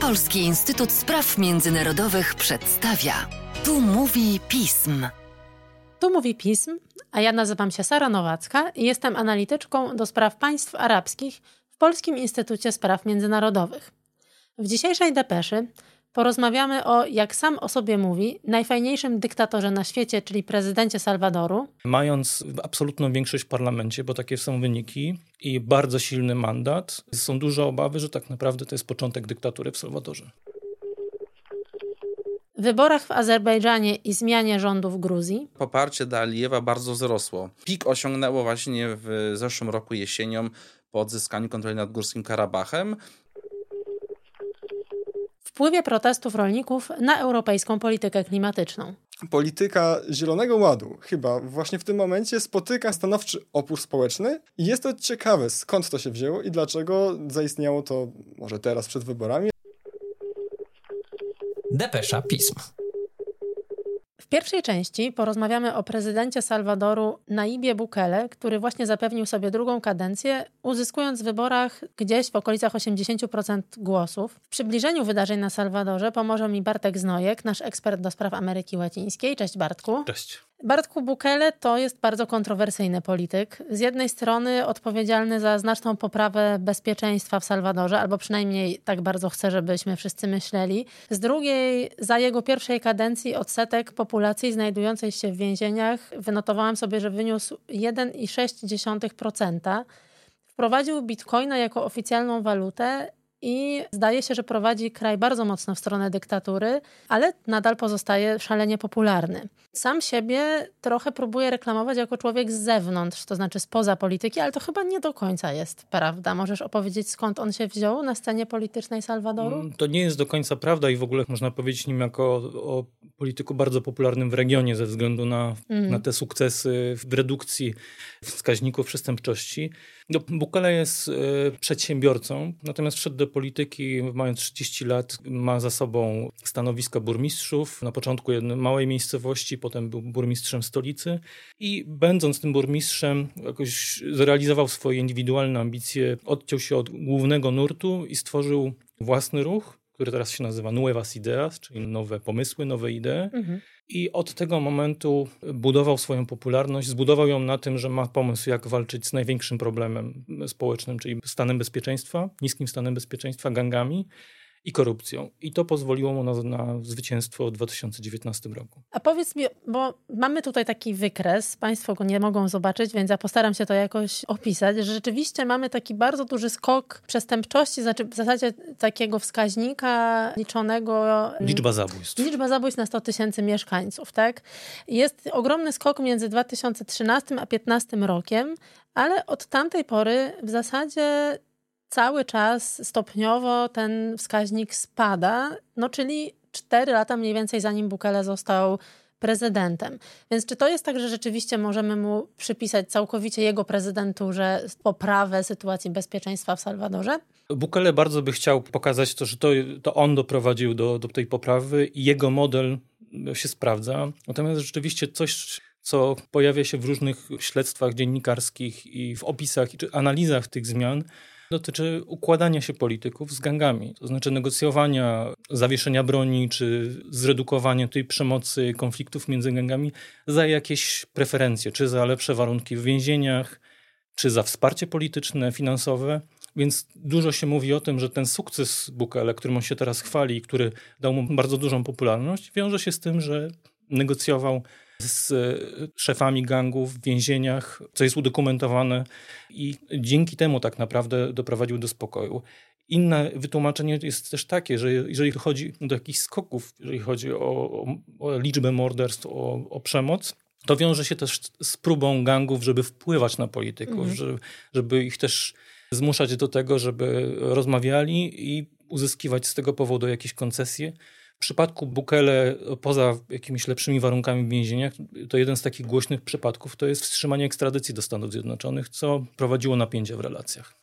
Polski Instytut Spraw Międzynarodowych przedstawia. Tu mówi pism. Tu mówi pism, a ja nazywam się Sara Nowacka i jestem analityczką do spraw państw arabskich w Polskim Instytucie Spraw Międzynarodowych. W dzisiejszej depeszy porozmawiamy o, jak sam o sobie mówi, najfajniejszym dyktatorze na świecie, czyli prezydencie Salwadoru. Mając absolutną większość w parlamencie, bo takie są wyniki, i bardzo silny mandat, są duże obawy, że tak naprawdę to jest początek dyktatury w Salwadorze. W wyborach w Azerbejdżanie i zmianie rządu w Gruzji. Poparcie dla Alijewa bardzo wzrosło. Pik osiągnęło właśnie w zeszłym roku jesienią po odzyskaniu kontroli nad Górskim Karabachem wpływie protestów rolników na europejską politykę klimatyczną. Polityka Zielonego Ładu chyba właśnie w tym momencie spotyka stanowczy opór społeczny i jest to ciekawe, skąd to się wzięło i dlaczego zaistniało to może teraz przed wyborami. Depesza Pism. Pierwszej części porozmawiamy o prezydencie Salwadoru Naibie Bukele, który właśnie zapewnił sobie drugą kadencję, uzyskując w wyborach gdzieś w okolicach 80% głosów. W przybliżeniu wydarzeń na Salwadorze pomoże mi Bartek Znojek, nasz ekspert do spraw Ameryki Łacińskiej. Cześć Bartku. Cześć. Bartku Bukele to jest bardzo kontrowersyjny polityk. Z jednej strony odpowiedzialny za znaczną poprawę bezpieczeństwa w Salwadorze, albo przynajmniej tak bardzo chce, żebyśmy wszyscy myśleli. Z drugiej, za jego pierwszej kadencji odsetek populacji znajdującej się w więzieniach wynotowałam sobie, że wyniósł 1,6%. Wprowadził bitcoina jako oficjalną walutę i zdaje się, że prowadzi kraj bardzo mocno w stronę dyktatury, ale nadal pozostaje szalenie popularny. Sam siebie trochę próbuje reklamować jako człowiek z zewnątrz, to znaczy spoza polityki, ale to chyba nie do końca jest prawda. Możesz opowiedzieć, skąd on się wziął na scenie politycznej Salwadoru? Mm, to nie jest do końca prawda i w ogóle można powiedzieć nim jako o, o polityku bardzo popularnym w regionie ze względu na, mm. na te sukcesy w redukcji wskaźników przestępczości. No, Bukele jest y, przedsiębiorcą, natomiast wszedł do polityki mając 30 lat, ma za sobą stanowisko burmistrzów. Na początku jednej małej miejscowości, potem był burmistrzem stolicy i będąc tym burmistrzem jakoś zrealizował swoje indywidualne ambicje, odciął się od głównego nurtu i stworzył własny ruch, który teraz się nazywa Nuevas Ideas, czyli nowe pomysły, nowe idee. Mhm. I od tego momentu budował swoją popularność. Zbudował ją na tym, że ma pomysł, jak walczyć z największym problemem społecznym, czyli stanem bezpieczeństwa, niskim stanem bezpieczeństwa, gangami i korupcją. I to pozwoliło mu na, na, zwycięstwo w 2019 roku. A powiedz mi, bo mamy tutaj taki wykres, Państwo go nie mogą zobaczyć, więc ja postaram się to jakoś opisać, że rzeczywiście mamy taki bardzo duży skok przestępczości, znaczy w zasadzie takiego wskaźnika liczonego... Liczba zabójstw. Liczba zabójstw na 100 tysięcy mieszkańców, tak? Jest ogromny skok między 2013 a 2015 rokiem, ale od tamtej pory w zasadzie cały czas stopniowo ten wskaźnik spada, no czyli 4 lata mniej więcej zanim Bukele został prezydentem. Więc czy to jest tak, że rzeczywiście możemy mu przypisać całkowicie jego prezydenturze poprawę sytuacji bezpieczeństwa w Salwadorze? Bukele bardzo by chciał pokazać to, że to, to on doprowadził do, do tej poprawy i jego model się sprawdza. Natomiast rzeczywiście coś, co pojawia się w różnych śledztwach dziennikarskich i w opisach czy analizach tych zmian, dotyczy układania się polityków z gangami, to znaczy negocjowania, zawieszenia broni czy zredukowania tej przemocy, konfliktów między gangami za jakieś preferencje, czy za lepsze warunki w więzieniach, czy za wsparcie polityczne, finansowe. Więc dużo się mówi o tym, że ten sukces Bukele, którym on się teraz chwali, który dał mu bardzo dużą popularność, wiąże się z tym, że negocjował z szefami gangów w więzieniach, co jest udokumentowane i dzięki temu tak naprawdę doprowadził do spokoju. Inne wytłumaczenie jest też takie, że jeżeli chodzi do jakichś skoków, jeżeli chodzi o, o, o liczbę morderstw, o, o, przemoc, to wiąże się też z próbą gangów, żeby wpływać na polityków, mhm. żeby, żeby ich też zmuszać do tego, żeby rozmawiali i uzyskiwać z tego powodu jakieś koncesje. W przypadku Bukele, poza jakimiś lepszymi warunkami w więzieniach, to jeden z takich głośnych przypadków to jest wstrzymanie ekstradycji do Stanów Zjednoczonych, co prowadziło napięcia w relacjach.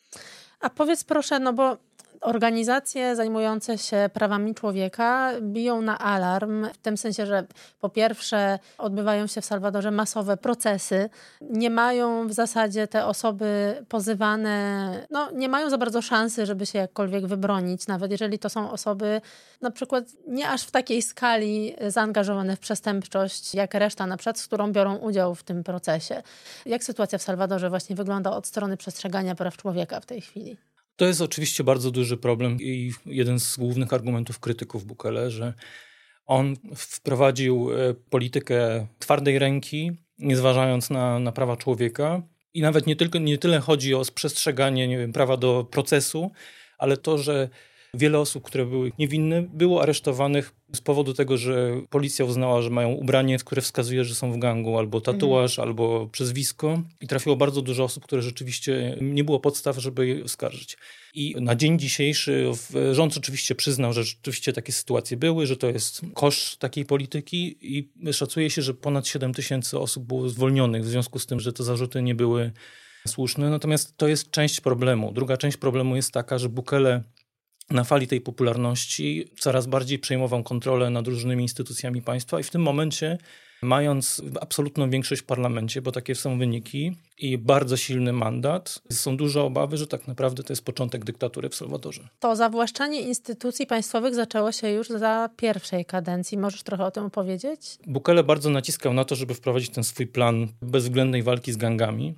A powiedz proszę, no bo Organizacje zajmujące się prawami człowieka biją na alarm, w tym sensie, że po pierwsze odbywają się w Salwadorze masowe procesy. Nie mają w zasadzie te osoby pozywane, no nie mają za bardzo szansy, żeby się jakkolwiek wybronić, nawet jeżeli to są osoby na przykład nie aż w takiej skali zaangażowane w przestępczość, jak reszta na przykład, z którą biorą udział w tym procesie. Jak sytuacja w Salwadorze właśnie wygląda od strony przestrzegania praw człowieka w tej chwili? To jest oczywiście bardzo duży problem i jeden z głównych argumentów krytyków Bukele, że on wprowadził e, politykę twardej ręki, nie zważając na, na prawa człowieka. I nawet nie, tylko, nie tyle chodzi o przestrzeganie nie wiem, prawa do procesu, ale to, że Wiele osób, które były niewinne, było aresztowanych z powodu tego, że policja uznała, że mają ubranie, które wskazuje, że są w gangu, albo tatuaż, mhm. albo przezwisko. I trafiło bardzo dużo osób, które rzeczywiście nie było podstaw, żeby je oskarżyć. I na dzień dzisiejszy rząd oczywiście przyznał, że rzeczywiście takie sytuacje były, że to jest koszt takiej polityki i szacuje się, że ponad 7 tysięcy osób było zwolnionych w związku z tym, że te zarzuty nie były słuszne. Natomiast to jest część problemu. Druga część problemu jest taka, że Bukele na fali tej popularności coraz bardziej przejmował kontrolę nad różnymi instytucjami państwa i w tym momencie mając absolutną większość w parlamencie, bo takie są wyniki i bardzo silny mandat, są duże obawy, że tak naprawdę to jest początek dyktatury w Salwadorze. To zawłaszczanie instytucji państwowych zaczęło się już za pierwszej kadencji. Możesz trochę o tym opowiedzieć? Bukele bardzo naciskał na to, żeby wprowadzić ten swój plan bezwzględnej walki z gangami.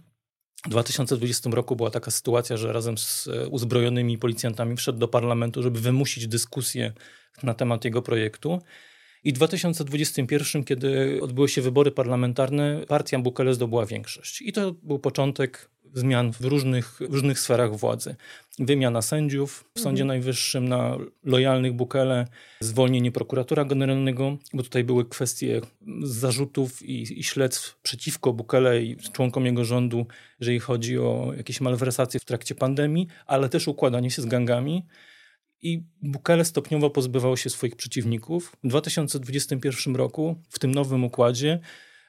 W 2020 roku była taka sytuacja, że razem z e, uzbrojonymi policjantami wszedł do parlamentu, żeby wymusić dyskusję na temat jego projektu. I w 2021, kiedy odbyły się wybory parlamentarne, partia Bukele zdobyła większość. I to był początek zmian w różnych, różnych sferach władzy. Wymiana sędziów w Sądzie mhm. Najwyższym na lojalnych Bukele, zwolnienie prokuratora generalnego, bo tutaj były kwestie zarzutów i, i śledztw przeciwko Bukele i członkom jego rządu, jeżeli chodzi o jakieś malwersacje w trakcie pandemii, ale też układanie się z gangami. I Bukele stopniowo pozbywał się swoich przeciwników. W 2021 roku, w tym nowym układzie,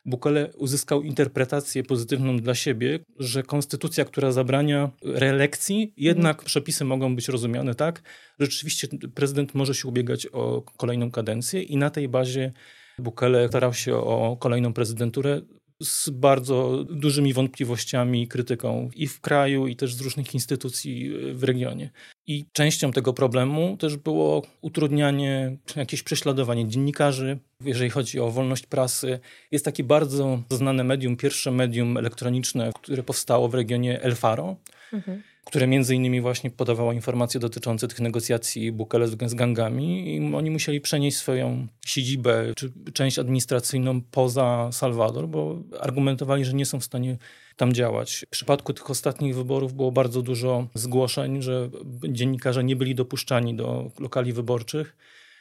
Bukele uzyskał interpretację pozytywną dla siebie, że konstytucja, która zabrania reelekcji, jednak mhm. przepisy mogą być rozumiane tak, że rzeczywiście prezydent może się ubiegać o kolejną kadencję i na tej bazie Bukele starał się o kolejną prezydenturę z bardzo dużymi wątpliwościami krytyką i w kraju, i też z różnych instytucji w regionie. I częścią tego problemu też było utrudnianie, jakieś prześladowanie dziennikarzy, jeżeli chodzi o wolność prasy. Jest takie bardzo znane medium, pierwsze medium elektroniczne, które powstało w regionie El Faro. Mhm które między innymi właśnie podawało informacje dotyczące tych negocjacji Bukele z gangami i oni musieli przenieść swoją siedzibę czy część administracyjną poza Salwador, bo argumentowali, że nie są w stanie tam działać. W przypadku tych ostatnich wyborów było bardzo dużo zgłoszeń, że dziennikarze nie byli dopuszczani do lokali wyborczych,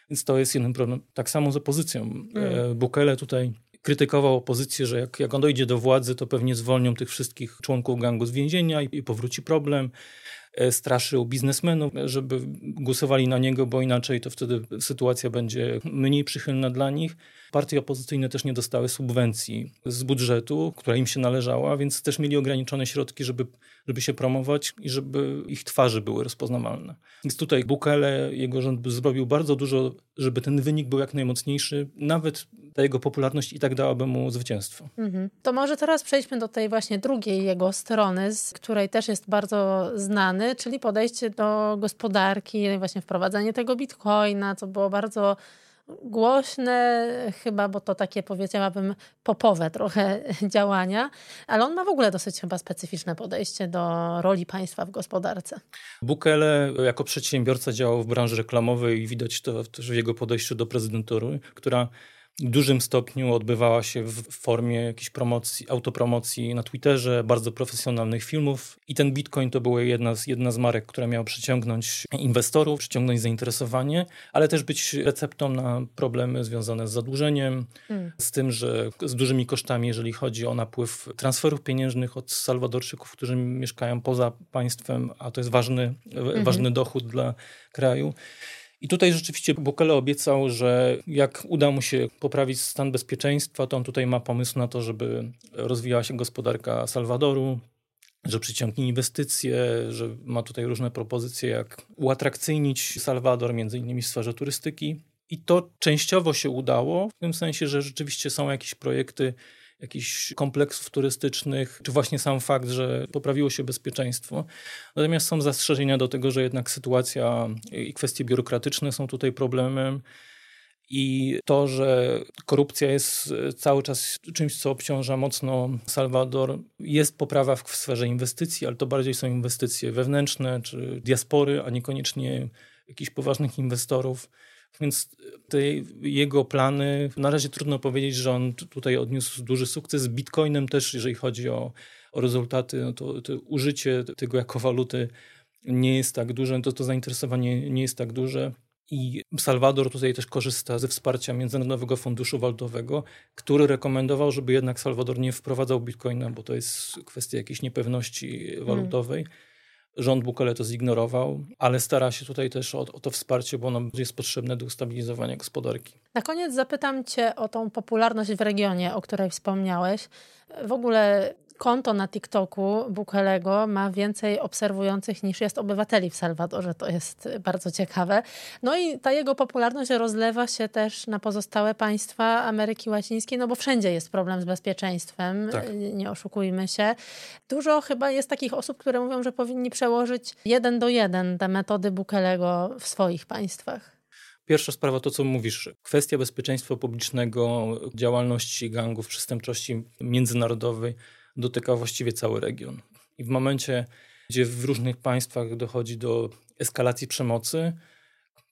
więc to jest jeden problem. Tak samo z opozycją. Mm. Bukele tutaj krytykował opozycję, że jak, jak on dojdzie do władzy, to pewnie zwolnią tych wszystkich członków gangu z więzienia i, i powróci problem. E, straszył biznesmenów, żeby głosowali na niego, bo inaczej to wtedy sytuacja będzie mniej przychylna dla nich. Partie opozycyjne też nie dostały subwencji z budżetu, która im się należała, więc też mieli ograniczone środki, żeby, żeby się promować i żeby ich twarze były rozpoznawalne. Więc tutaj Bukele, jego rząd zrobił bardzo dużo, żeby ten wynik był jak najmocniejszy. Nawet ta jego popularność i tak dałaby mu zwycięstwo. Mhm. To może teraz przejdźmy do tej właśnie drugiej jego strony, z której też jest bardzo znany, czyli podejście do gospodarki, właśnie wprowadzanie tego bitcoina, co było bardzo głośne chyba, bo to takie powiedziałabym popowe trochę działania, ale on ma w ogóle dosyć chyba specyficzne podejście do roli państwa w gospodarce. Bukele jako przedsiębiorca działał w branży reklamowej i widać to też w jego podejściu do prezydentury, która dużym stopniu odbywała się w formie jakiejś promocji, autopromocji na Twitterze, bardzo profesjonalnych filmów. I ten Bitcoin to była jedna z, jedna z marek, która miała przyciągnąć inwestorów, przyciągnąć zainteresowanie, ale też być receptą na problemy związane z zadłużeniem, hmm. z tym, że z dużymi kosztami, jeżeli chodzi o napływ transferów pieniężnych od Salwadorczyków, którzy mieszkają poza państwem, a to jest ważny, hmm. ważny dochód dla kraju. I tutaj rzeczywiście Bukele obiecał, że jak uda mu się poprawić stan bezpieczeństwa, to on tutaj ma pomysł na to, żeby rozwijała się gospodarka Salwadoru, że przyciągnie inwestycje, że ma tutaj różne propozycje, jak uatrakcyjnić Salwador, między innymi w sferze turystyki. I to częściowo się udało, w tym sensie, że rzeczywiście są jakieś projekty, jakichś kompleksów turystycznych, czy właśnie sam fakt, że poprawiło się bezpieczeństwo. Natomiast są zastrzeżenia do tego, że jednak sytuacja i kwestie biurokratyczne są tutaj problemem. I to, że korupcja jest cały czas czymś, co obciąża mocno Salwador, jest poprawa w sferze inwestycji, ale to bardziej są inwestycje wewnętrzne czy diaspory, a niekoniecznie jakichś poważnych inwestorów. Więc te jego plany, na razie trudno powiedzieć, że on tutaj odniósł duży sukces. Z Bitcoinem też, jeżeli chodzi o, o rezultaty, no to, to użycie tego jako waluty nie jest tak duże, to, to zainteresowanie nie jest tak duże. I Salwador tutaj też korzysta ze wsparcia Międzynarodowego Funduszu Walutowego, który rekomendował, żeby jednak Salwador nie wprowadzał bitcoina, bo to jest kwestia jakiejś niepewności walutowej. Hmm. Rząd Bukele to zignorował, ale stara się tutaj też o, o, to wsparcie, bo ono jest potrzebne do ustabilizowania gospodarki. Na koniec zapytam Cię o tą popularność w regionie, o której wspomniałeś. W ogóle konto na TikToku Bukelego ma więcej obserwujących niż jest obywateli w Salwadorze. To jest bardzo ciekawe. No i ta jego popularność rozlewa się też na pozostałe państwa Ameryki Łacińskiej, no bo wszędzie jest problem z bezpieczeństwem. Tak. Nie oszukujmy się. Dużo chyba jest takich osób, które mówią, że powinni przełożyć jeden do jeden te metody Bukelego w swoich państwach. Pierwsza sprawa to, co mówisz. Kwestia bezpieczeństwa publicznego, działalności gangów, przestępczości międzynarodowej dotyka właściwie cały region. I w momencie, gdzie w różnych państwach dochodzi do eskalacji przemocy,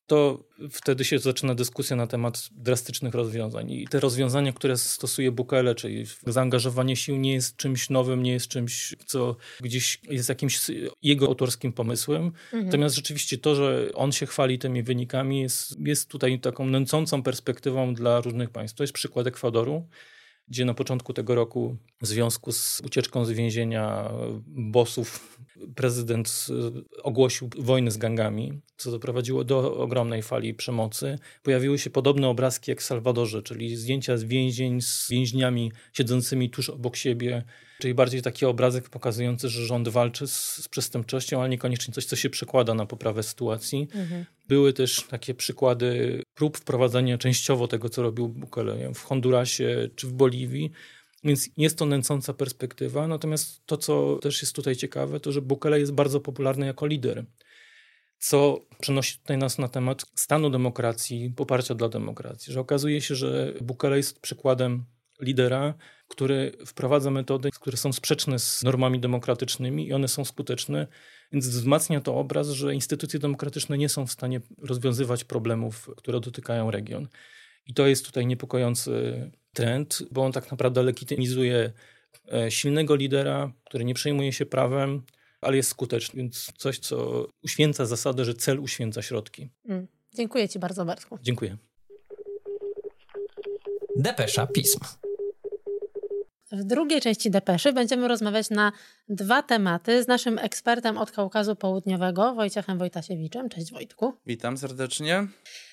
to wtedy się zaczyna dyskusja na temat drastycznych rozwiązań. I te rozwiązania, które stosuje Bukele, czyli zaangażowanie sił, nie jest czymś nowym, nie jest czymś, co gdzieś jest jakimś jego autorskim pomysłem. Mhm. Natomiast rzeczywiście to, że on się chwali tymi wynikami, jest, jest tutaj taką nęcącą perspektywą dla różnych państw. To jest przykład Ekwadoru gdzie na początku tego roku w związku z ucieczką z więzienia bossów prezydent ogłosił wojnę z gangami, co doprowadziło do ogromnej fali przemocy. Pojawiły się podobne obrazki jak w Salwadorze, czyli zdjęcia z więzień z więźniami siedzącymi tuż obok siebie, czyli bardziej taki obrazek pokazujący, że rząd walczy z, z przestępczością, ale niekoniecznie coś, co się przekłada na poprawę sytuacji. Mhm. Były też takie przykłady prób wprowadzenia częściowo tego, co robił Bukele w Hondurasie czy w Boliwii. Więc jest to nęcąca perspektywa. Natomiast to, co też jest tutaj ciekawe, to że Bukele jest bardzo popularny jako lider, co przenosi tutaj nas na temat stanu demokracji, poparcia dla demokracji. Że okazuje się, że Bukele jest przykładem lidera, który wprowadza metody, które są sprzeczne z normami demokratycznymi i one są skuteczne, więc wzmacnia to obraz, że instytucje demokratyczne nie są w stanie rozwiązywać problemów, które dotykają region. I to jest tutaj niepokojący trend, bo on tak naprawdę legitymizuje e, silnego lidera, który nie przejmuje się prawem, ale jest skuteczny. Więc coś, co uświęca zasadę, że cel uświęca środki. Mm. Dziękuję Ci bardzo, Bartku. Dziękuję. Depesza Pism. W drugiej części Depeszy będziemy rozmawiać na dwa tematy z naszym ekspertem od Kaukazu Południowego, Wojciechem Wojtasiewiczem. Cześć Wojtku. Witam serdecznie.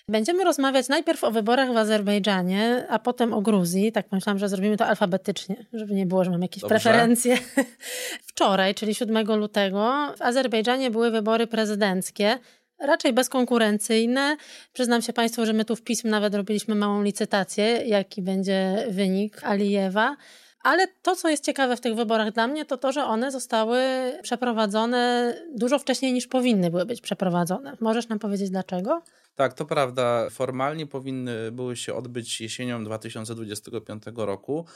Będziemy rozmawiać najpierw o wyborach w Azerbejdżanie, a potem o Gruzji. Tak myślałam, że zrobimy to alfabetycznie, żeby nie było, że mam jakieś Dobrze. preferencje. Wczoraj, czyli 7 lutego, w Azerbejdżanie były wybory prezydenckie raczej bezkonkurencyjne. Przyznam się Państwu, że my tu w pism nawet robiliśmy małą licytację, jaki będzie wynik Alijewa. Ale to, co jest ciekawe w tych wyborach dla mnie, to to, że one zostały przeprowadzone dużo wcześniej niż powinny były być przeprowadzone. Możesz nam powiedzieć dlaczego? Tak, to prawda. Formalnie powinny były się odbyć jesienią 2025 roku,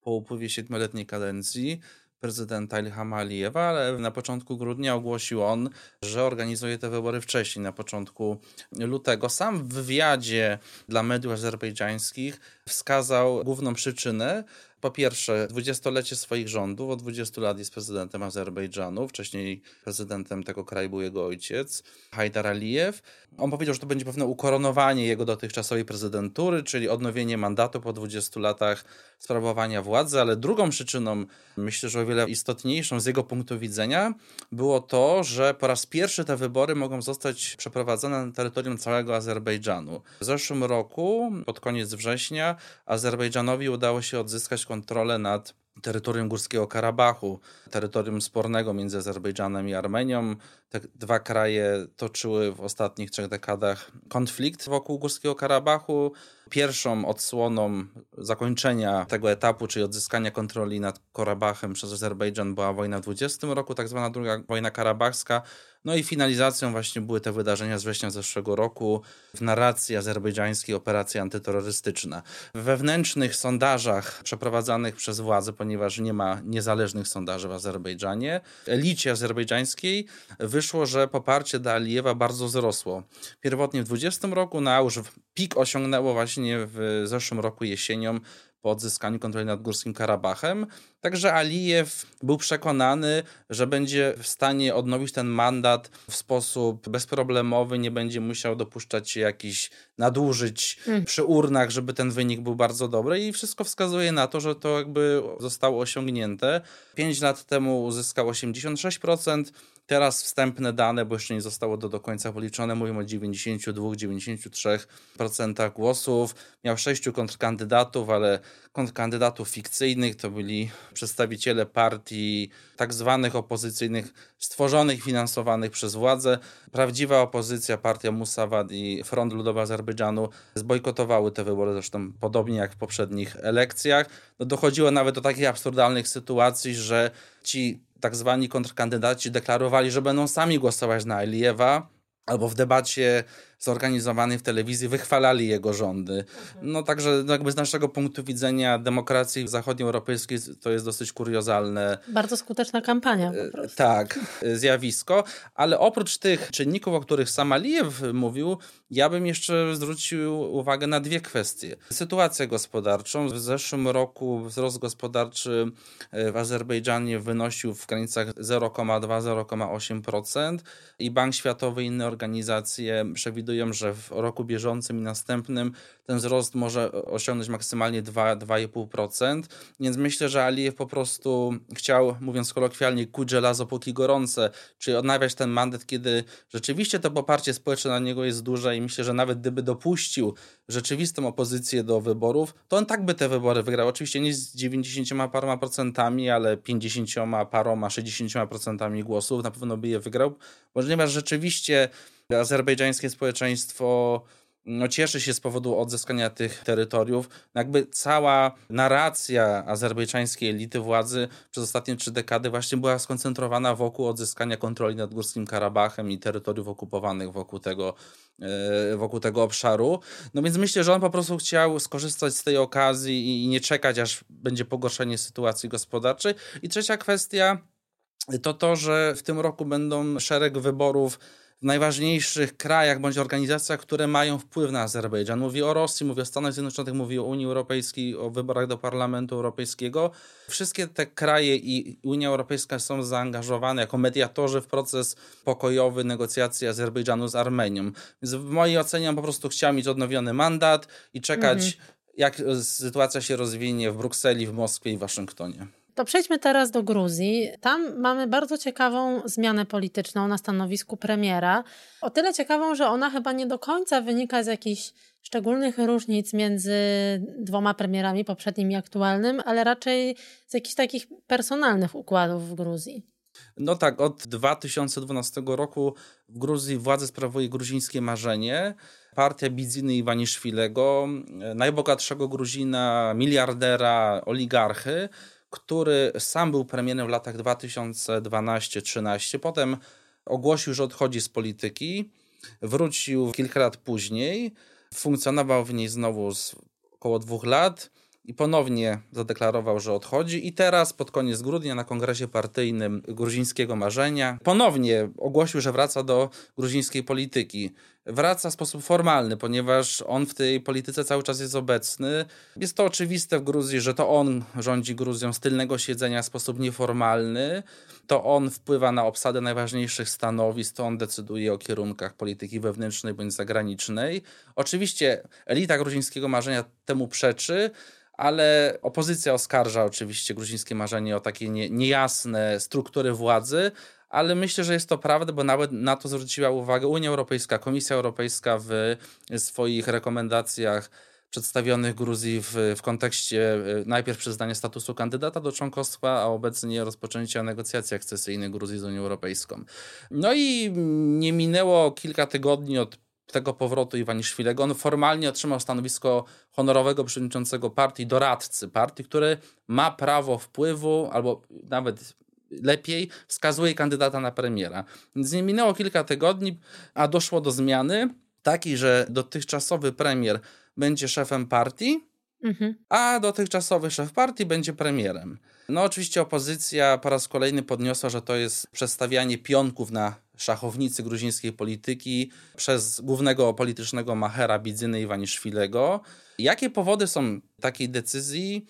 po upływie siedmioletniej kadencji prezydenta Ilhama Alijewa, ale na początku grudnia ogłosił on, że organizuje te wybory wcześniej, na początku lutego. Sam w wywiadzie dla mediów azerbejdżańskich wskazał główną przyczynę, po pierwsze, dwudziestolecie swoich rządów, od 20 lat jest prezydentem Azerbejdżanu, wcześniej prezydentem tego kraju był jego ojciec, Hajdar Alijew. On powiedział, że to będzie pewne ukoronowanie jego dotychczasowej prezydentury, czyli odnowienie mandatu po 20 latach sprawowania władzy, ale drugą przyczyną, myślę, że o wiele istotniejszą z jego punktu widzenia, było to, że po raz pierwszy te wybory mogą zostać przeprowadzone na terytorium całego Azerbejdżanu. W zeszłym roku, pod koniec września, Azerbejdżanowi udało się odzyskać kontrolę nad terytorium Górskiego Karabachu, terytorium spornego między Azerbejdżanem i Armenią. Te dwa kraje toczyły w ostatnich trzech dekadach konflikt wokół Górskiego Karabachu. Pierwszą odsłoną zakończenia tego etapu, czyli odzyskania kontroli nad Karabachem przez Azerbejdżan była wojna w 20 roku, tak zwana druga wojna karabachska. No i finalizacją właśnie były te wydarzenia z września zeszłego roku w narracji azerbejdżańskiej operacja antyterrorystyczna. W wewnętrznych sondażach przeprowadzanych przez władze, ponieważ nie ma niezależnych sondaży w Azerbejdżanie, elicie azerbejdżańskiej wyszło, że poparcie dla Alijewa bardzo wzrosło. Pierwotnie w 20 roku, na już pik osiągnęło właśnie w zeszłym roku jesienią po odzyskaniu kontroli nad Górskim Karabachem. Także Alijew był przekonany, że będzie w stanie odnowić ten mandat w sposób bezproblemowy, nie będzie musiał dopuszczać się jakichś nadużyć hmm. przy urnach, żeby ten wynik był bardzo dobry i wszystko wskazuje na to, że to jakby zostało osiągnięte. Pięć lat temu uzyskał 86%, Teraz wstępne dane, bo jeszcze nie zostało to do końca policzone, mówią o 92-93% głosów. Miał sześciu kontrkandydatów, ale kontrkandydatów fikcyjnych to byli przedstawiciele partii tak zwanych opozycyjnych, stworzonych, finansowanych przez władze. Prawdziwa opozycja, partia Musawad i Front Ludowy Azerbejdżanu zbojkotowały te wybory, zresztą podobnie jak w poprzednich elekcjach. No dochodziło nawet do takich absurdalnych sytuacji, że ci tak zwani kontrkandydaci deklarowali, że będą sami głosować na Alijewa, albo w debacie zorganizowanej w telewizji wychwalali jego rządy. No także no jakby z naszego punktu widzenia demokracji zachodnioeuropejskiej to jest dosyć kuriozalne. Bardzo skuteczna kampania po prostu. Tak, zjawisko. Ale oprócz tych czynników, o których sam Alijew mówił, ja bym jeszcze zwrócił uwagę na dwie kwestie. Sytuację gospodarczą. W zeszłym roku wzrost gospodarczy e, w Azerbejdżanie wynosił w granicach 0,2-0,8% i Bank Światowy i inne organizacje przewidują, że w roku bieżącym i następnym ten wzrost może osiągnąć maksymalnie 2-2,5%. Więc myślę, że Alijew po prostu chciał, mówiąc kolokwialnie, kuć żelazo póki gorące, czyli odnawiać ten mandat, kiedy rzeczywiście to poparcie społeczne na niego jest duże i myślę, że nawet gdyby dopuścił rzeczywistą opozycję do wyborów, to on tak by te wybory wygrał. Oczywiście nie z 90 paroma procentami, ale 50 paroma, 60 procentami głosów na pewno by je wygrał, ponieważ rzeczywiście azerbejdżańskie społeczeństwo no, cieszy się z powodu odzyskania tych terytoriów. No, jakby cała narracja azerbejdżańskiej elity władzy przez ostatnie trzy dekady właśnie była skoncentrowana wokół odzyskania kontroli nad Górskim Karabachem i terytoriów okupowanych wokół tego, e, wokół tego obszaru. No więc myślę, że on po prostu chciał skorzystać z tej okazji i nie czekać, aż będzie pogorszenie sytuacji gospodarczej. I trzecia kwestia to to, że w tym roku będą szereg wyborów w najważniejszych krajach bądź organizacjach, które mają wpływ na Azerbejdżan. Mówi o Rosji, mówi o Stanach Zjednoczonych, mówi o Unii Europejskiej, o wyborach do Parlamentu Europejskiego. Wszystkie te kraje i Unia Europejska są zaangażowane jako mediatorzy w proces pokojowy negocjacji Azerbejdżanu z Armenią. Więc w mojej ocenie po prostu chciał mieć odnowiony mandat i czekać, mhm. jak sytuacja się rozwinie w Brukseli, w Moskwie i Waszyngtonie. To przejdźmy teraz do Gruzji. Tam mamy bardzo ciekawą zmianę polityczną na stanowisku premiera. O tyle ciekawą, że ona chyba nie do końca wynika z jakichś szczególnych różnic między dwoma premierami, poprzednim i aktualnym, ale raczej z jakichś takich personalnych układów w Gruzji. No tak, od 2012 roku w Gruzji władzę sprawuje gruzińskie marzenie. Partia Bidziny Iwaniszwilego, najbogatszego Gruzina, miliardera, oligarchy, który sam był premierem w latach 2012-13. Potem ogłosił, że odchodzi z polityki. Wrócił kilka lat później. Funkcjonował w niej znowu około dwóch lat i ponownie zadeklarował, że odchodzi. I teraz, pod koniec grudnia, na kongresie partyjnym Gruzińskiego Marzenia, ponownie ogłosił, że wraca do gruzińskiej polityki. Wraca w sposób formalny, ponieważ on w tej polityce cały czas jest obecny. Jest to oczywiste w Gruzji, że to on rządzi Gruzją z tylnego siedzenia w sposób nieformalny. To on wpływa na obsadę najważniejszych stanowisk, to on decyduje o kierunkach polityki wewnętrznej bądź zagranicznej. Oczywiście elita gruzińskiego marzenia temu przeczy, ale opozycja oskarża oczywiście gruzińskie marzenie o takie nie, niejasne struktury władzy, ale myślę, że jest to prawda, bo nawet na to zwróciła uwagę Unia Europejska, Komisja Europejska w swoich rekomendacjach przedstawionych Gruzji w, w kontekście e, najpierw przyznania statusu kandydata do członkostwa, a obecnie rozpoczęcia negocjacji akcesyjnych Gruzji z Unią Europejską. No i nie minęło kilka tygodni od tego powrotu Iwaniszwilego. On formalnie otrzymał stanowisko honorowego przewodniczącego partii, doradcy partii, który ma prawo wpływu albo nawet lepiej wskazuje kandydata na premiera. Więc nie minęło kilka tygodni, a doszło do zmiany takiej, że dotychczasowy premier będzie szefem partii, mhm. a dotychczasowy szef partii będzie premierem. No oczywiście opozycja po raz kolejny podniosła, że to jest przestawianie pionków na szachownicy gruzińskiej polityki przez głównego politycznego machera Bidzyny Iwaniszwilego. Jakie powody są takiej decyzji?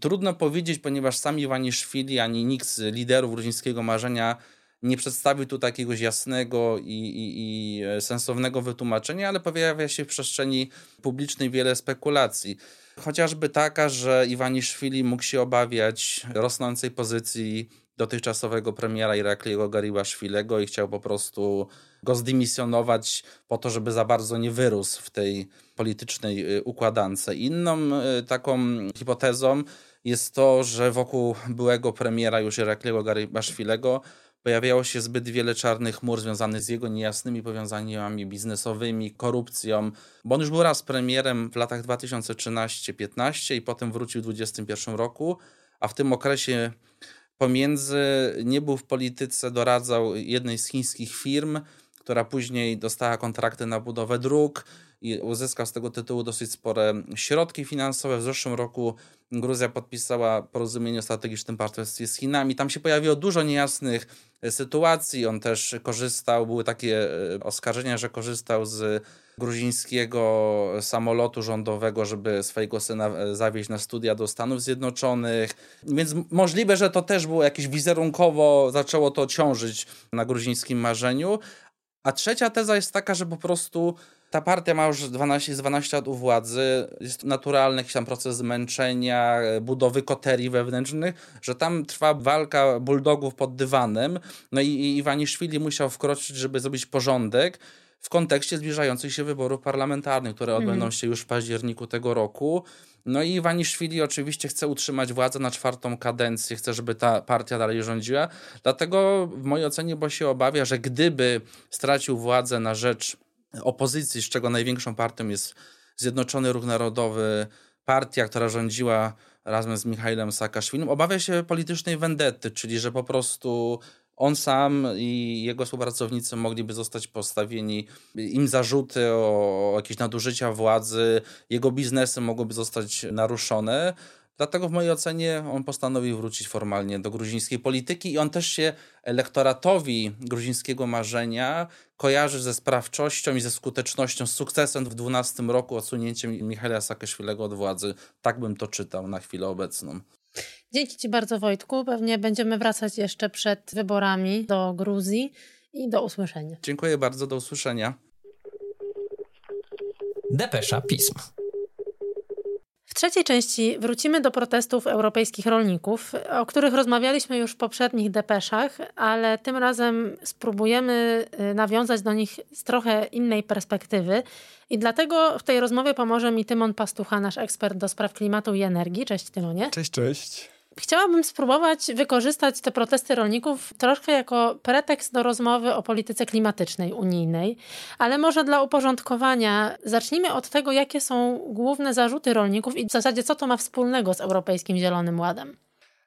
Trudno powiedzieć, ponieważ sami Iwaniszwili ani nikt z liderów gruzińskiego marzenia nie przedstawił tu takiegoś jasnego i, i, i, sensownego wytłumaczenia, ale pojawia się w przestrzeni publicznej wiele spekulacji. Chociażby taka, że Iwaniszwili mógł się obawiać rosnącej pozycji dotychczasowego premiera Irakliego Gariłaszwilego i chciał po prostu go zdymisjonować po to, żeby za bardzo nie wyrósł w tej politycznej y, układance. Inną y, taką hipotezą jest to, że wokół byłego premiera już Irakliego Garibaszwilego pojawiało się zbyt wiele czarnych chmur związanych z jego niejasnymi powiązaniami biznesowymi, korupcją, bo on już był raz premierem w latach 2013-15 i potem wrócił w 2021 roku, a w tym okresie pomiędzy nie był w polityce, doradzał jednej z chińskich firm, która później dostała kontrakty na budowę dróg i uzyskał z tego tytułu dosyć spore środki finansowe. W zeszłym roku Gruzja podpisała porozumienie o strategicznym partnerstwie z Chinami. Tam się pojawiło dużo niejasnych sytuacji. On też korzystał, były takie e, oskarżenia, że korzystał z gruzińskiego samolotu rządowego, żeby swojego syna e, zawieźć na studia do Stanów Zjednoczonych. Więc możliwe, że to też było jakieś wizerunkowo, zaczęło to ciążyć na gruzińskim marzeniu. A trzecia teza jest taka, że po prostu ta partia ma już 12, 12 lat u władzy, jest naturalny jakiś tam proces zmęczenia, budowy koterii wewnętrznych, że tam trwa walka bulldogów pod dywanem, no i, i Iwaniszwili musiał wkroczyć, żeby zrobić porządek w kontekście zbliżających się wyborów parlamentarnych, które odbędą mhm. się już w październiku tego roku. No i Iwaniszwili oczywiście chce utrzymać władzę na czwartą kadencję, chce, żeby ta partia dalej rządziła. Dlatego w mojej ocenie, bo się obawia, że gdyby stracił władzę na rzecz opozycji, z czego największą partią jest Zjednoczony Ruch Narodowy, partia, która rządziła razem z Michailem Saakaszwilim, obawia się politycznej wendetty, czyli że po prostu on sam i jego współpracownicy mogliby zostać postawieni, im zarzuty o jakieś nadużycia władzy, jego biznesy mogłyby zostać naruszone. Dlatego w mojej ocenie on postanowił wrócić formalnie do gruzińskiej polityki i on też się elektoratowi gruzińskiego marzenia kojarzy ze sprawczością i ze skutecznością, z sukcesem w 12 roku odsunięciem Michaela Saakaszwilego od władzy. Tak bym to czytał na chwilę obecną. Dzięki Ci bardzo Wojtku. Pewnie będziemy wracać jeszcze przed wyborami do Gruzji i do usłyszenia. Dziękuję bardzo, do usłyszenia. Depesza Pism. W trzeciej części wrócimy do protestów europejskich rolników, o których rozmawialiśmy już w poprzednich depeszach, ale tym razem spróbujemy y, nawiązać do nich z trochę innej perspektywy. I dlatego w tej rozmowie pomoże mi Tymon Pastucha, nasz ekspert do spraw klimatu i energii. Cześć Tymonie. Cześć, cześć. Chciałabym spróbować wykorzystać te protesty rolników troszkę jako pretekst do rozmowy o polityce klimatycznej unijnej, ale może dla uporządkowania zacznijmy od tego, jakie są główne zarzuty rolników i w zasadzie co to ma wspólnego z Europejskim Zielonym Ładem.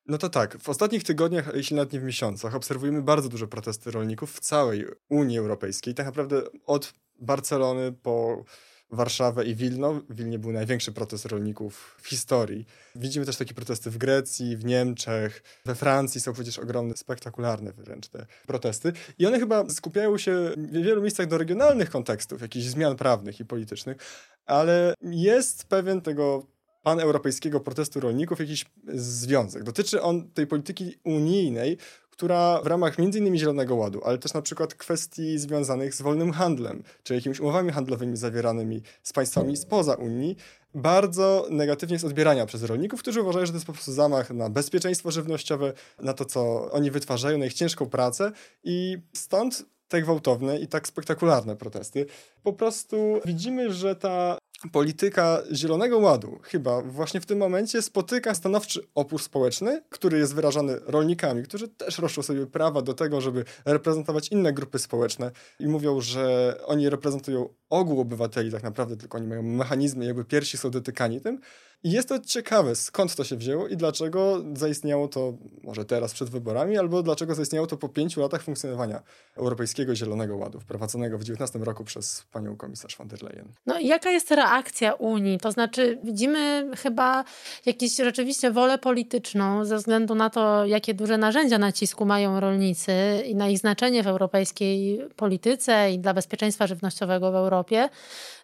No to tak, w ostatnich tygodniach, jeśli nawet nie w miesiącach, obserwujemy bardzo duże protesty rolników w całej Unii Europejskiej. Tak naprawdę od Barcelony po Warszawę i Wilno. W Wilnie był największy protest rolników w historii. Widzimy też takie protesty w Grecji, w Niemczech, we Francji są przecież ogromne, spektakularne wręcz te protesty. I one chyba skupiają się w wielu miejscach do regionalnych kontekstów, jakichś zmian prawnych i politycznych, ale jest pewien tego paneuropejskiego protestu rolników jakiś związek. Dotyczy on tej polityki unijnej, która w ramach m.in. Zielonego Ładu, ale też na przykład kwestii związanych z wolnym handlem, czy jakimiś umowami handlowymi zawieranymi z państwami spoza Unii, bardzo negatywnie jest odbierania przez rolników, którzy uważają, że to jest po prostu zamach na bezpieczeństwo żywnościowe, na to, co oni wytwarzają, na ich ciężką pracę i stąd te gwałtowne i tak spektakularne protesty. Po prostu widzimy, że ta polityka Zielonego Ładu chyba właśnie w tym momencie spotyka stanowczy opór społeczny, który jest wyrażany rolnikami, którzy też roszczą sobie prawa do tego, żeby reprezentować inne grupy społeczne i mówią, że oni reprezentują ogół obywateli tak naprawdę, tylko oni mają mechanizmy, jakby piersi są dotykani tym, i jest to ciekawe, skąd to się wzięło i dlaczego zaistniało to może teraz przed wyborami, albo dlaczego zaistniało to po pięciu latach funkcjonowania Europejskiego Zielonego Ładu, wprowadzonego w 19 roku przez panią komisarz von der Leyen. No jaka jest reakcja Unii? To znaczy widzimy chyba jakąś rzeczywiście wolę polityczną ze względu na to, jakie duże narzędzia nacisku mają rolnicy i na ich znaczenie w europejskiej polityce i dla bezpieczeństwa żywnościowego w Europie.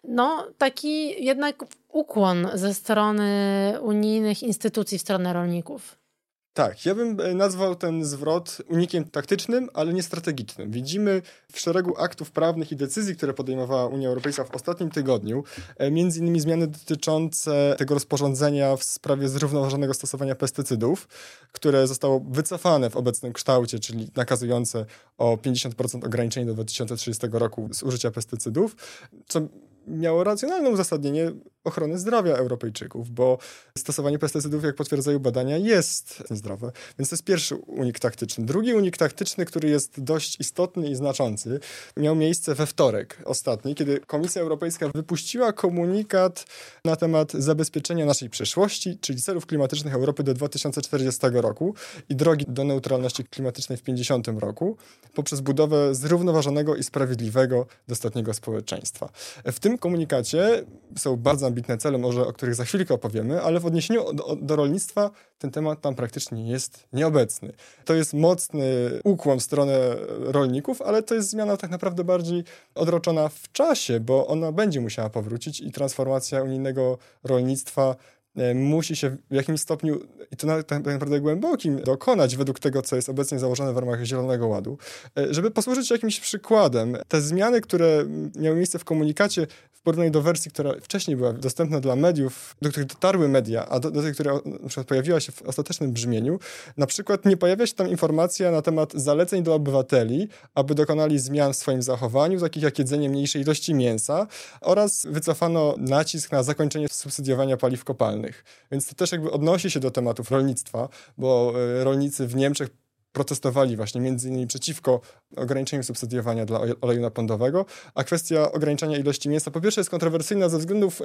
No taki jednak ukłon ze strony unijnych instytucji w stronę rolników. Tak, ja bym e, nazwał ten zwrot unikiem taktycznym, ale nie strategicznym. Widzimy w szeregu aktów prawnych i decyzji, które podejmowała Unia Europejska w ostatnim tygodniu, e, między innymi zmiany dotyczące tego rozporządzenia w sprawie zrównoważonego stosowania pestycydów, które zostało wycofane w obecnym kształcie, czyli nakazujące o 50% ograniczenie do 2030 roku zużycia pestycydów, co miało racjonalne uzasadnienie ochrony zdrowia Europejczyków, bo stosowanie pestycydów, jak potwierdzają badania, jest zdrowe. Więc to jest pierwszy unik taktyczny. Drugi unik taktyczny, który jest dość istotny i znaczący, miał miejsce we wtorek ostatni, kiedy Komisja Europejska wypuściła komunikat na temat zabezpieczenia naszej przyszłości, czyli celów klimatycznych Europy do 2040 roku i drogi do neutralności klimatycznej w 50 roku poprzez budowę zrównoważonego i sprawiedliwego dostatniego społeczeństwa. W tym komunikacie są bardzo ambitne cele, może o których za chwilkę opowiemy, ale w odniesieniu do, do rolnictwa ten temat tam praktycznie jest nieobecny. To jest mocny ukłon w stronę rolników, ale to jest zmiana tak naprawdę bardziej odroczona w czasie, bo ona będzie musiała powrócić i transformacja unijnego rolnictwa E, musi się w jakimś stopniu, i to nawet tak naprawdę głębokim, dokonać według tego, co jest obecnie założone w ramach Zielonego Ładu, e, żeby posłużyć jakimś przykładem. Te zmiany, które miały miejsce w komunikacie w porównaniu do wersji, która wcześniej była dostępna dla mediów, do których dotarły media, a do, do tej, która na przykład pojawiła się w ostatecznym brzmieniu, na przykład nie pojawia się tam informacja na temat zaleceń do obywateli, aby dokonali zmian w swoim zachowaniu, takich jak jedzenie mniejszej ilości mięsa oraz wycofano nacisk na zakończenie subsydiowania paliw kopalnych. Więc to też jakby odnosi się do tematów rolnictwa, bo e, rolnicy w Niemczech protestowali właśnie między innymi przeciwko ograniczeniu subsydiowania dla oleju napędowego, a kwestia ograniczania ilości mięsa po pierwsze jest kontrowersyjna ze względów,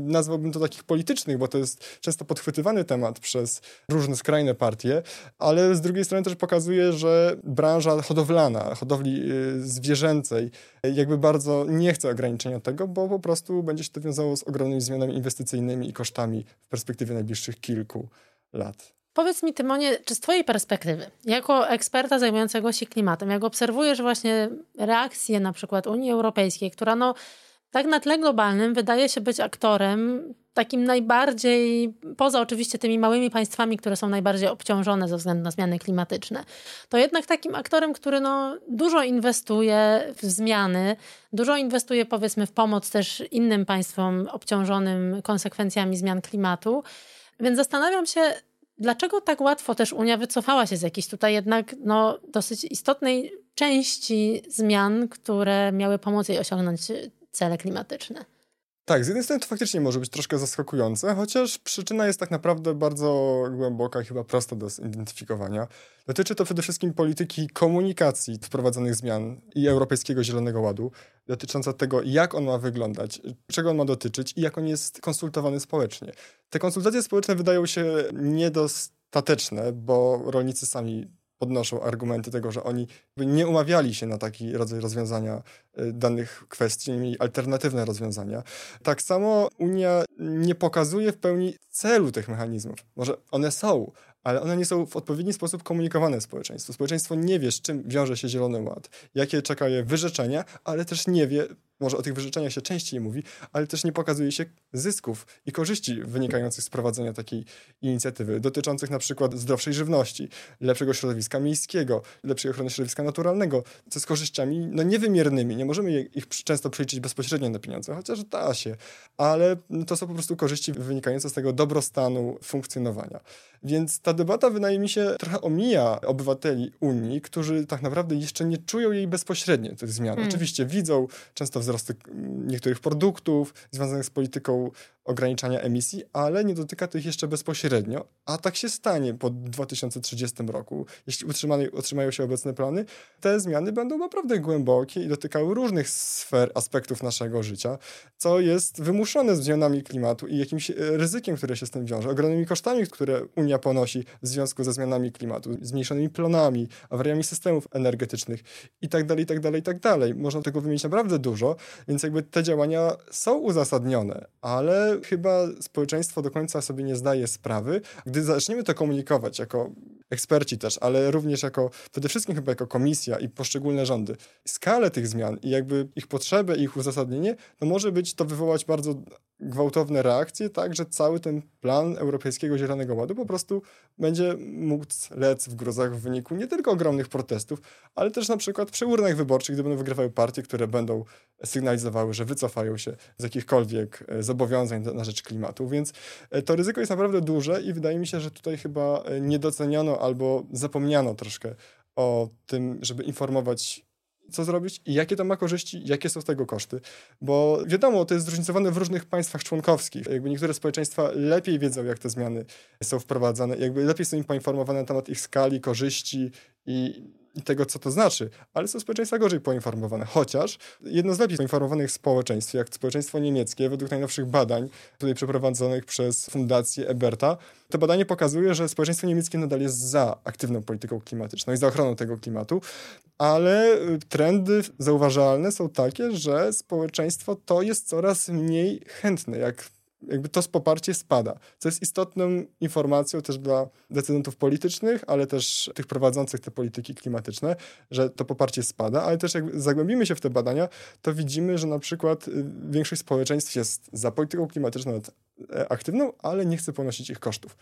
nazwałbym to takich politycznych, bo to jest często podchwytywany temat przez różne skrajne partie, ale z drugiej strony też pokazuje, że branża hodowlana, hodowli y, zwierzęcej jakby bardzo nie chce ograniczenia tego, bo po prostu będzie się to wiązało z ogromnymi zmianami inwestycyjnymi i kosztami w perspektywie najbliższych kilku lat. Powiedz mi, Tymonie, czy z Twojej perspektywy, jako eksperta zajmującego się klimatem, jak obserwujesz właśnie reakcję na przykład Unii Europejskiej, która no tak na tle globalnym wydaje się być aktorem takim najbardziej, poza oczywiście tymi małymi państwami, które są najbardziej obciążone ze względu na zmiany klimatyczne, to jednak takim aktorem, który no, dużo inwestuje w zmiany, dużo inwestuje powiedzmy w pomoc też innym państwom obciążonym konsekwencjami zmian klimatu. Więc zastanawiam się, Dlaczego tak łatwo też Unia wycofała się z jakiejś tutaj jednak no, dosyć istotnej części zmian, które miały pomóc jej osiągnąć cele klimatyczne? Tak, z jednej strony to faktycznie może być troszkę zaskakujące, chociaż przyczyna jest tak naprawdę bardzo głęboka chyba prosta do zidentyfikowania. Dotyczy to przede wszystkim polityki komunikacji wprowadzonych zmian i Europejskiego Zielonego Ładu, dotycząca tego, jak on ma wyglądać, czego on ma dotyczyć i jak on jest konsultowany społecznie. Te konsultacje społeczne wydają się niedostateczne, bo rolnicy sami podnoszą argumenty tego, że oni nie umawiali się na taki rodzaj rozwiązania y, danych kwestii, nie mieli alternatywne rozwiązania. Tak samo Unia nie pokazuje w pełni celu tych mechanizmów. Może one są, ale one nie są w odpowiedni sposób komunikowane społeczeństwu. Społeczeństwo nie wie, z czym wiąże się Zielony Ład, jakie czeka je wyrzeczenia, ale też nie wie, może o tych wyrzeczeniach się częściej mówi, ale też nie pokazuje się zysków i korzyści wynikających z prowadzenia takiej inicjatywy, dotyczących na przykład zdrowszej żywności, lepszego środowiska miejskiego, lepszej ochrony środowiska naturalnego, co z korzyściami no, niewymiernymi. Nie możemy ich często przeliczyć bezpośrednio na pieniądze, chociaż da się, ale to są po prostu korzyści wynikające z tego dobrostanu funkcjonowania. Więc ta debata, wydaje mi się, trochę omija obywateli Unii, którzy tak naprawdę jeszcze nie czują jej bezpośrednio, tych zmian. Hmm. Oczywiście widzą często w wzrosty niektórych produktów związanych z polityką ograniczania emisji, ale nie dotyka tych jeszcze bezpośrednio, a tak się stanie po 2030 roku. Jeśli utrzymają się obecne plany, te zmiany będą naprawdę głębokie i dotykały różnych sfer, aspektów naszego życia, co jest wymuszone zmianami klimatu i jakimś e, ryzykiem, które się z tym wiąże, ogromnymi kosztami, które Unia ponosi w związku ze zmianami klimatu, zmniejszonymi plonami, awariami systemów energetycznych itd., itd., itd. Można tego wymienić naprawdę dużo, więc jakby te działania są uzasadnione, ale chyba społeczeństwo do końca sobie nie zdaje sprawy. Gdy zaczniemy to komunikować jako eksperci też, ale również jako, przede wszystkim chyba jako komisja i poszczególne rządy, skalę tych zmian i jakby ich potrzebę, ich uzasadnienie, to może być to wywołać bardzo gwałtowne reakcje, tak, że cały ten plan Europejskiego Zielonego Ładu po prostu będzie mógł lec w gruzach w wyniku nie tylko ogromnych protestów, ale też na przykład przy urnach wyborczych, gdy będą wygrywały partie, które będą sygnalizowały, że wycofają się z jakichkolwiek e, zobowiązań na rzecz klimatu, więc e, to ryzyko jest naprawdę duże i wydaje mi się, że tutaj chyba e, albo zapomniano troszkę o tym, żeby informować co zrobić i jakie to ma korzyści, jakie są z tego koszty. Bo wiadomo, to jest zróżnicowane w różnych państwach członkowskich. Jakby niektóre społeczeństwa lepiej wiedzą, jak te zmiany są wprowadzane, jakby lepiej są im poinformowane na temat ich skali, korzyści i i tego, co to znaczy, ale są społeczeństwa gorzej poinformowane. Chociaż jedno z lepiej poinformowanych społeczeństw, jak społeczeństwo niemieckie, według najnowszych badań, tutaj przeprowadzonych przez Fundację Eberta, to badanie pokazuje, że społeczeństwo niemieckie nadal jest za aktywną polityką klimatyczną i za ochroną tego klimatu, ale y, trendy zauważalne są takie, że społeczeństwo to jest coraz mniej chętne, jak jakby to poparcie spada, co jest istotną informacją też dla decydentów politycznych, ale też tych prowadzących te polityki klimatyczne, że to poparcie spada, ale też jak zagłębimy się w te badania, to widzimy, że na przykład y, większość społeczeństw jest za polityką klimatyczną e, aktywną, ale nie chce ponosić ich kosztów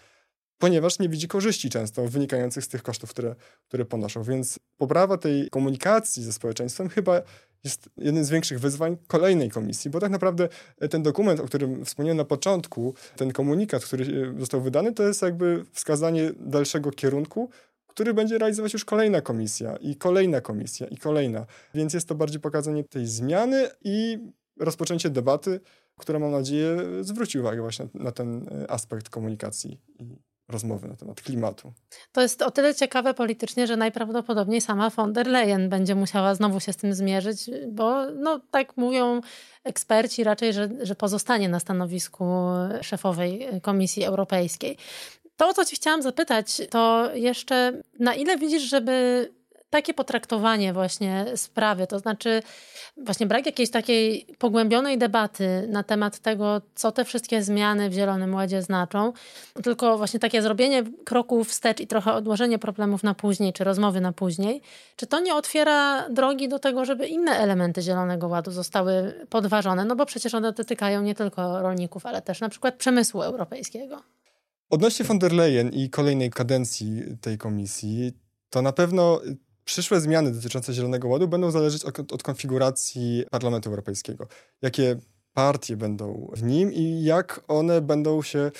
ponieważ nie widzi korzyści często wynikających z tych kosztów, które, które ponoszą. Więc poprawa tej komunikacji ze społeczeństwem chyba jest jednym z większych wyzwań kolejnej komisji, bo tak naprawdę ten dokument, o którym wspomniałem na początku, ten komunikat, który został wydany, to jest jakby wskazanie dalszego kierunku, który będzie realizować już kolejna komisja i kolejna komisja i kolejna. Więc jest to bardziej pokazanie tej zmiany i rozpoczęcie debaty, która mam nadzieję zwróci uwagę właśnie na ten aspekt komunikacji rozmowy na temat klimatu. To jest o tyle ciekawe politycznie, że najprawdopodobniej sama von der Leyen będzie musiała znowu się z tym zmierzyć, bo no, tak mówią eksperci raczej, że, że pozostanie na stanowisku szefowej Komisji Europejskiej. To, o co Ci chciałam zapytać, to jeszcze na ile widzisz, żeby takie potraktowanie właśnie sprawy, to znaczy właśnie brak jakiejś takiej pogłębionej debaty na temat tego, co te wszystkie zmiany w Zielonym Ładzie znaczą, tylko właśnie takie zrobienie kroków wstecz i trochę odłożenie problemów na później, czy rozmowy na później, czy to nie otwiera drogi do tego, żeby inne elementy Zielonego Ładu zostały podważone, no bo przecież one dotykają nie tylko rolników, ale też na przykład przemysłu europejskiego. Odnośnie von der Leyen i kolejnej kadencji tej komisji, to na pewno Przyszłe zmiany dotyczące Zielonego Ładu będą zależeć od, od konfiguracji Parlamentu Europejskiego. Jakie partie będą w nim i jak one będą się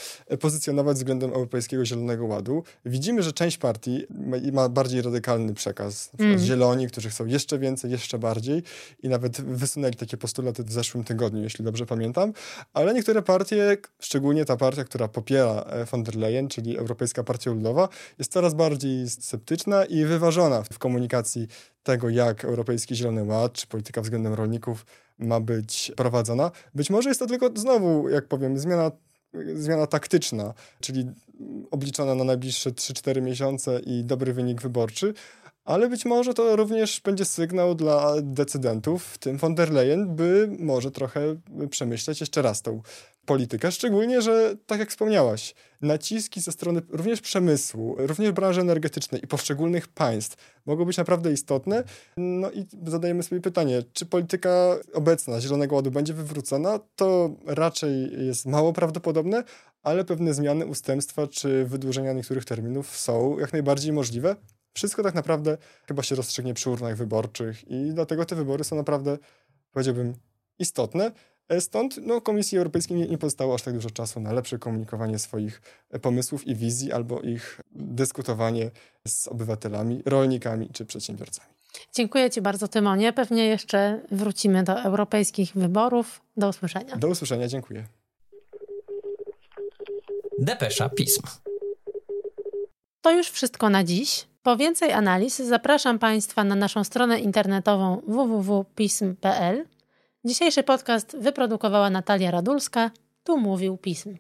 pozycjonować względem Europejskiego Zielonego Ładu. Widzimy, że część partii ma bardziej radykalny przekaz. Na mm. Zieloni, którzy chcą jeszcze więcej, jeszcze bardziej i nawet wysunęli takie postulaty w zeszłym tygodniu, jeśli dobrze pamiętam. Ale niektóre partie, szczególnie ta partia, która popiera e, von der Leyen, czyli Europejska Partia Ludowa, jest coraz bardziej sceptyczna i wyważona w komunikacji tego, jak Europejski Zielony Ład, czy polityka względem rolników ma być prowadzona. Być może jest to tylko znowu, jak powiem, zmiana, zmiana taktyczna, czyli obliczona na najbliższe 3-4 miesiące i dobry wynik wyborczy, ale być może to również będzie sygnał dla decydentów, w tym von der Leyen, by może trochę przemyśleć jeszcze raz tą politykę, szczególnie, że tak jak wspomniałaś, naciski ze strony również przemysłu, również branży energetycznej i poszczególnych państw mogą być naprawdę istotne. No i zadajemy sobie pytanie, czy polityka obecna Zielonego Ładu będzie wywrócona? To raczej jest mało prawdopodobne, ale pewne zmiany, ustępstwa czy wydłużenia niektórych terminów są jak najbardziej możliwe. Wszystko tak naprawdę chyba się rozstrzygnie przy urnach wyborczych i dlatego te wybory są naprawdę, powiedziałbym, istotne. E, stąd no, Komisji Europejskiej nie, nie pozostało aż tak dużo czasu na lepsze komunikowanie swoich e, pomysłów i wizji albo ich dyskutowanie z obywatelami, rolnikami czy przedsiębiorcami. Dziękuję Ci bardzo, Tymonie. Pewnie jeszcze wrócimy do europejskich wyborów. Do usłyszenia. Do usłyszenia, dziękuję. Depesza Pism. To już wszystko na dziś. Po więcej analiz zapraszam Państwa na naszą stronę internetową www.pism.pl. Dzisiejszy podcast wyprodukowała Natalia Radulska. Tu mówił Pism.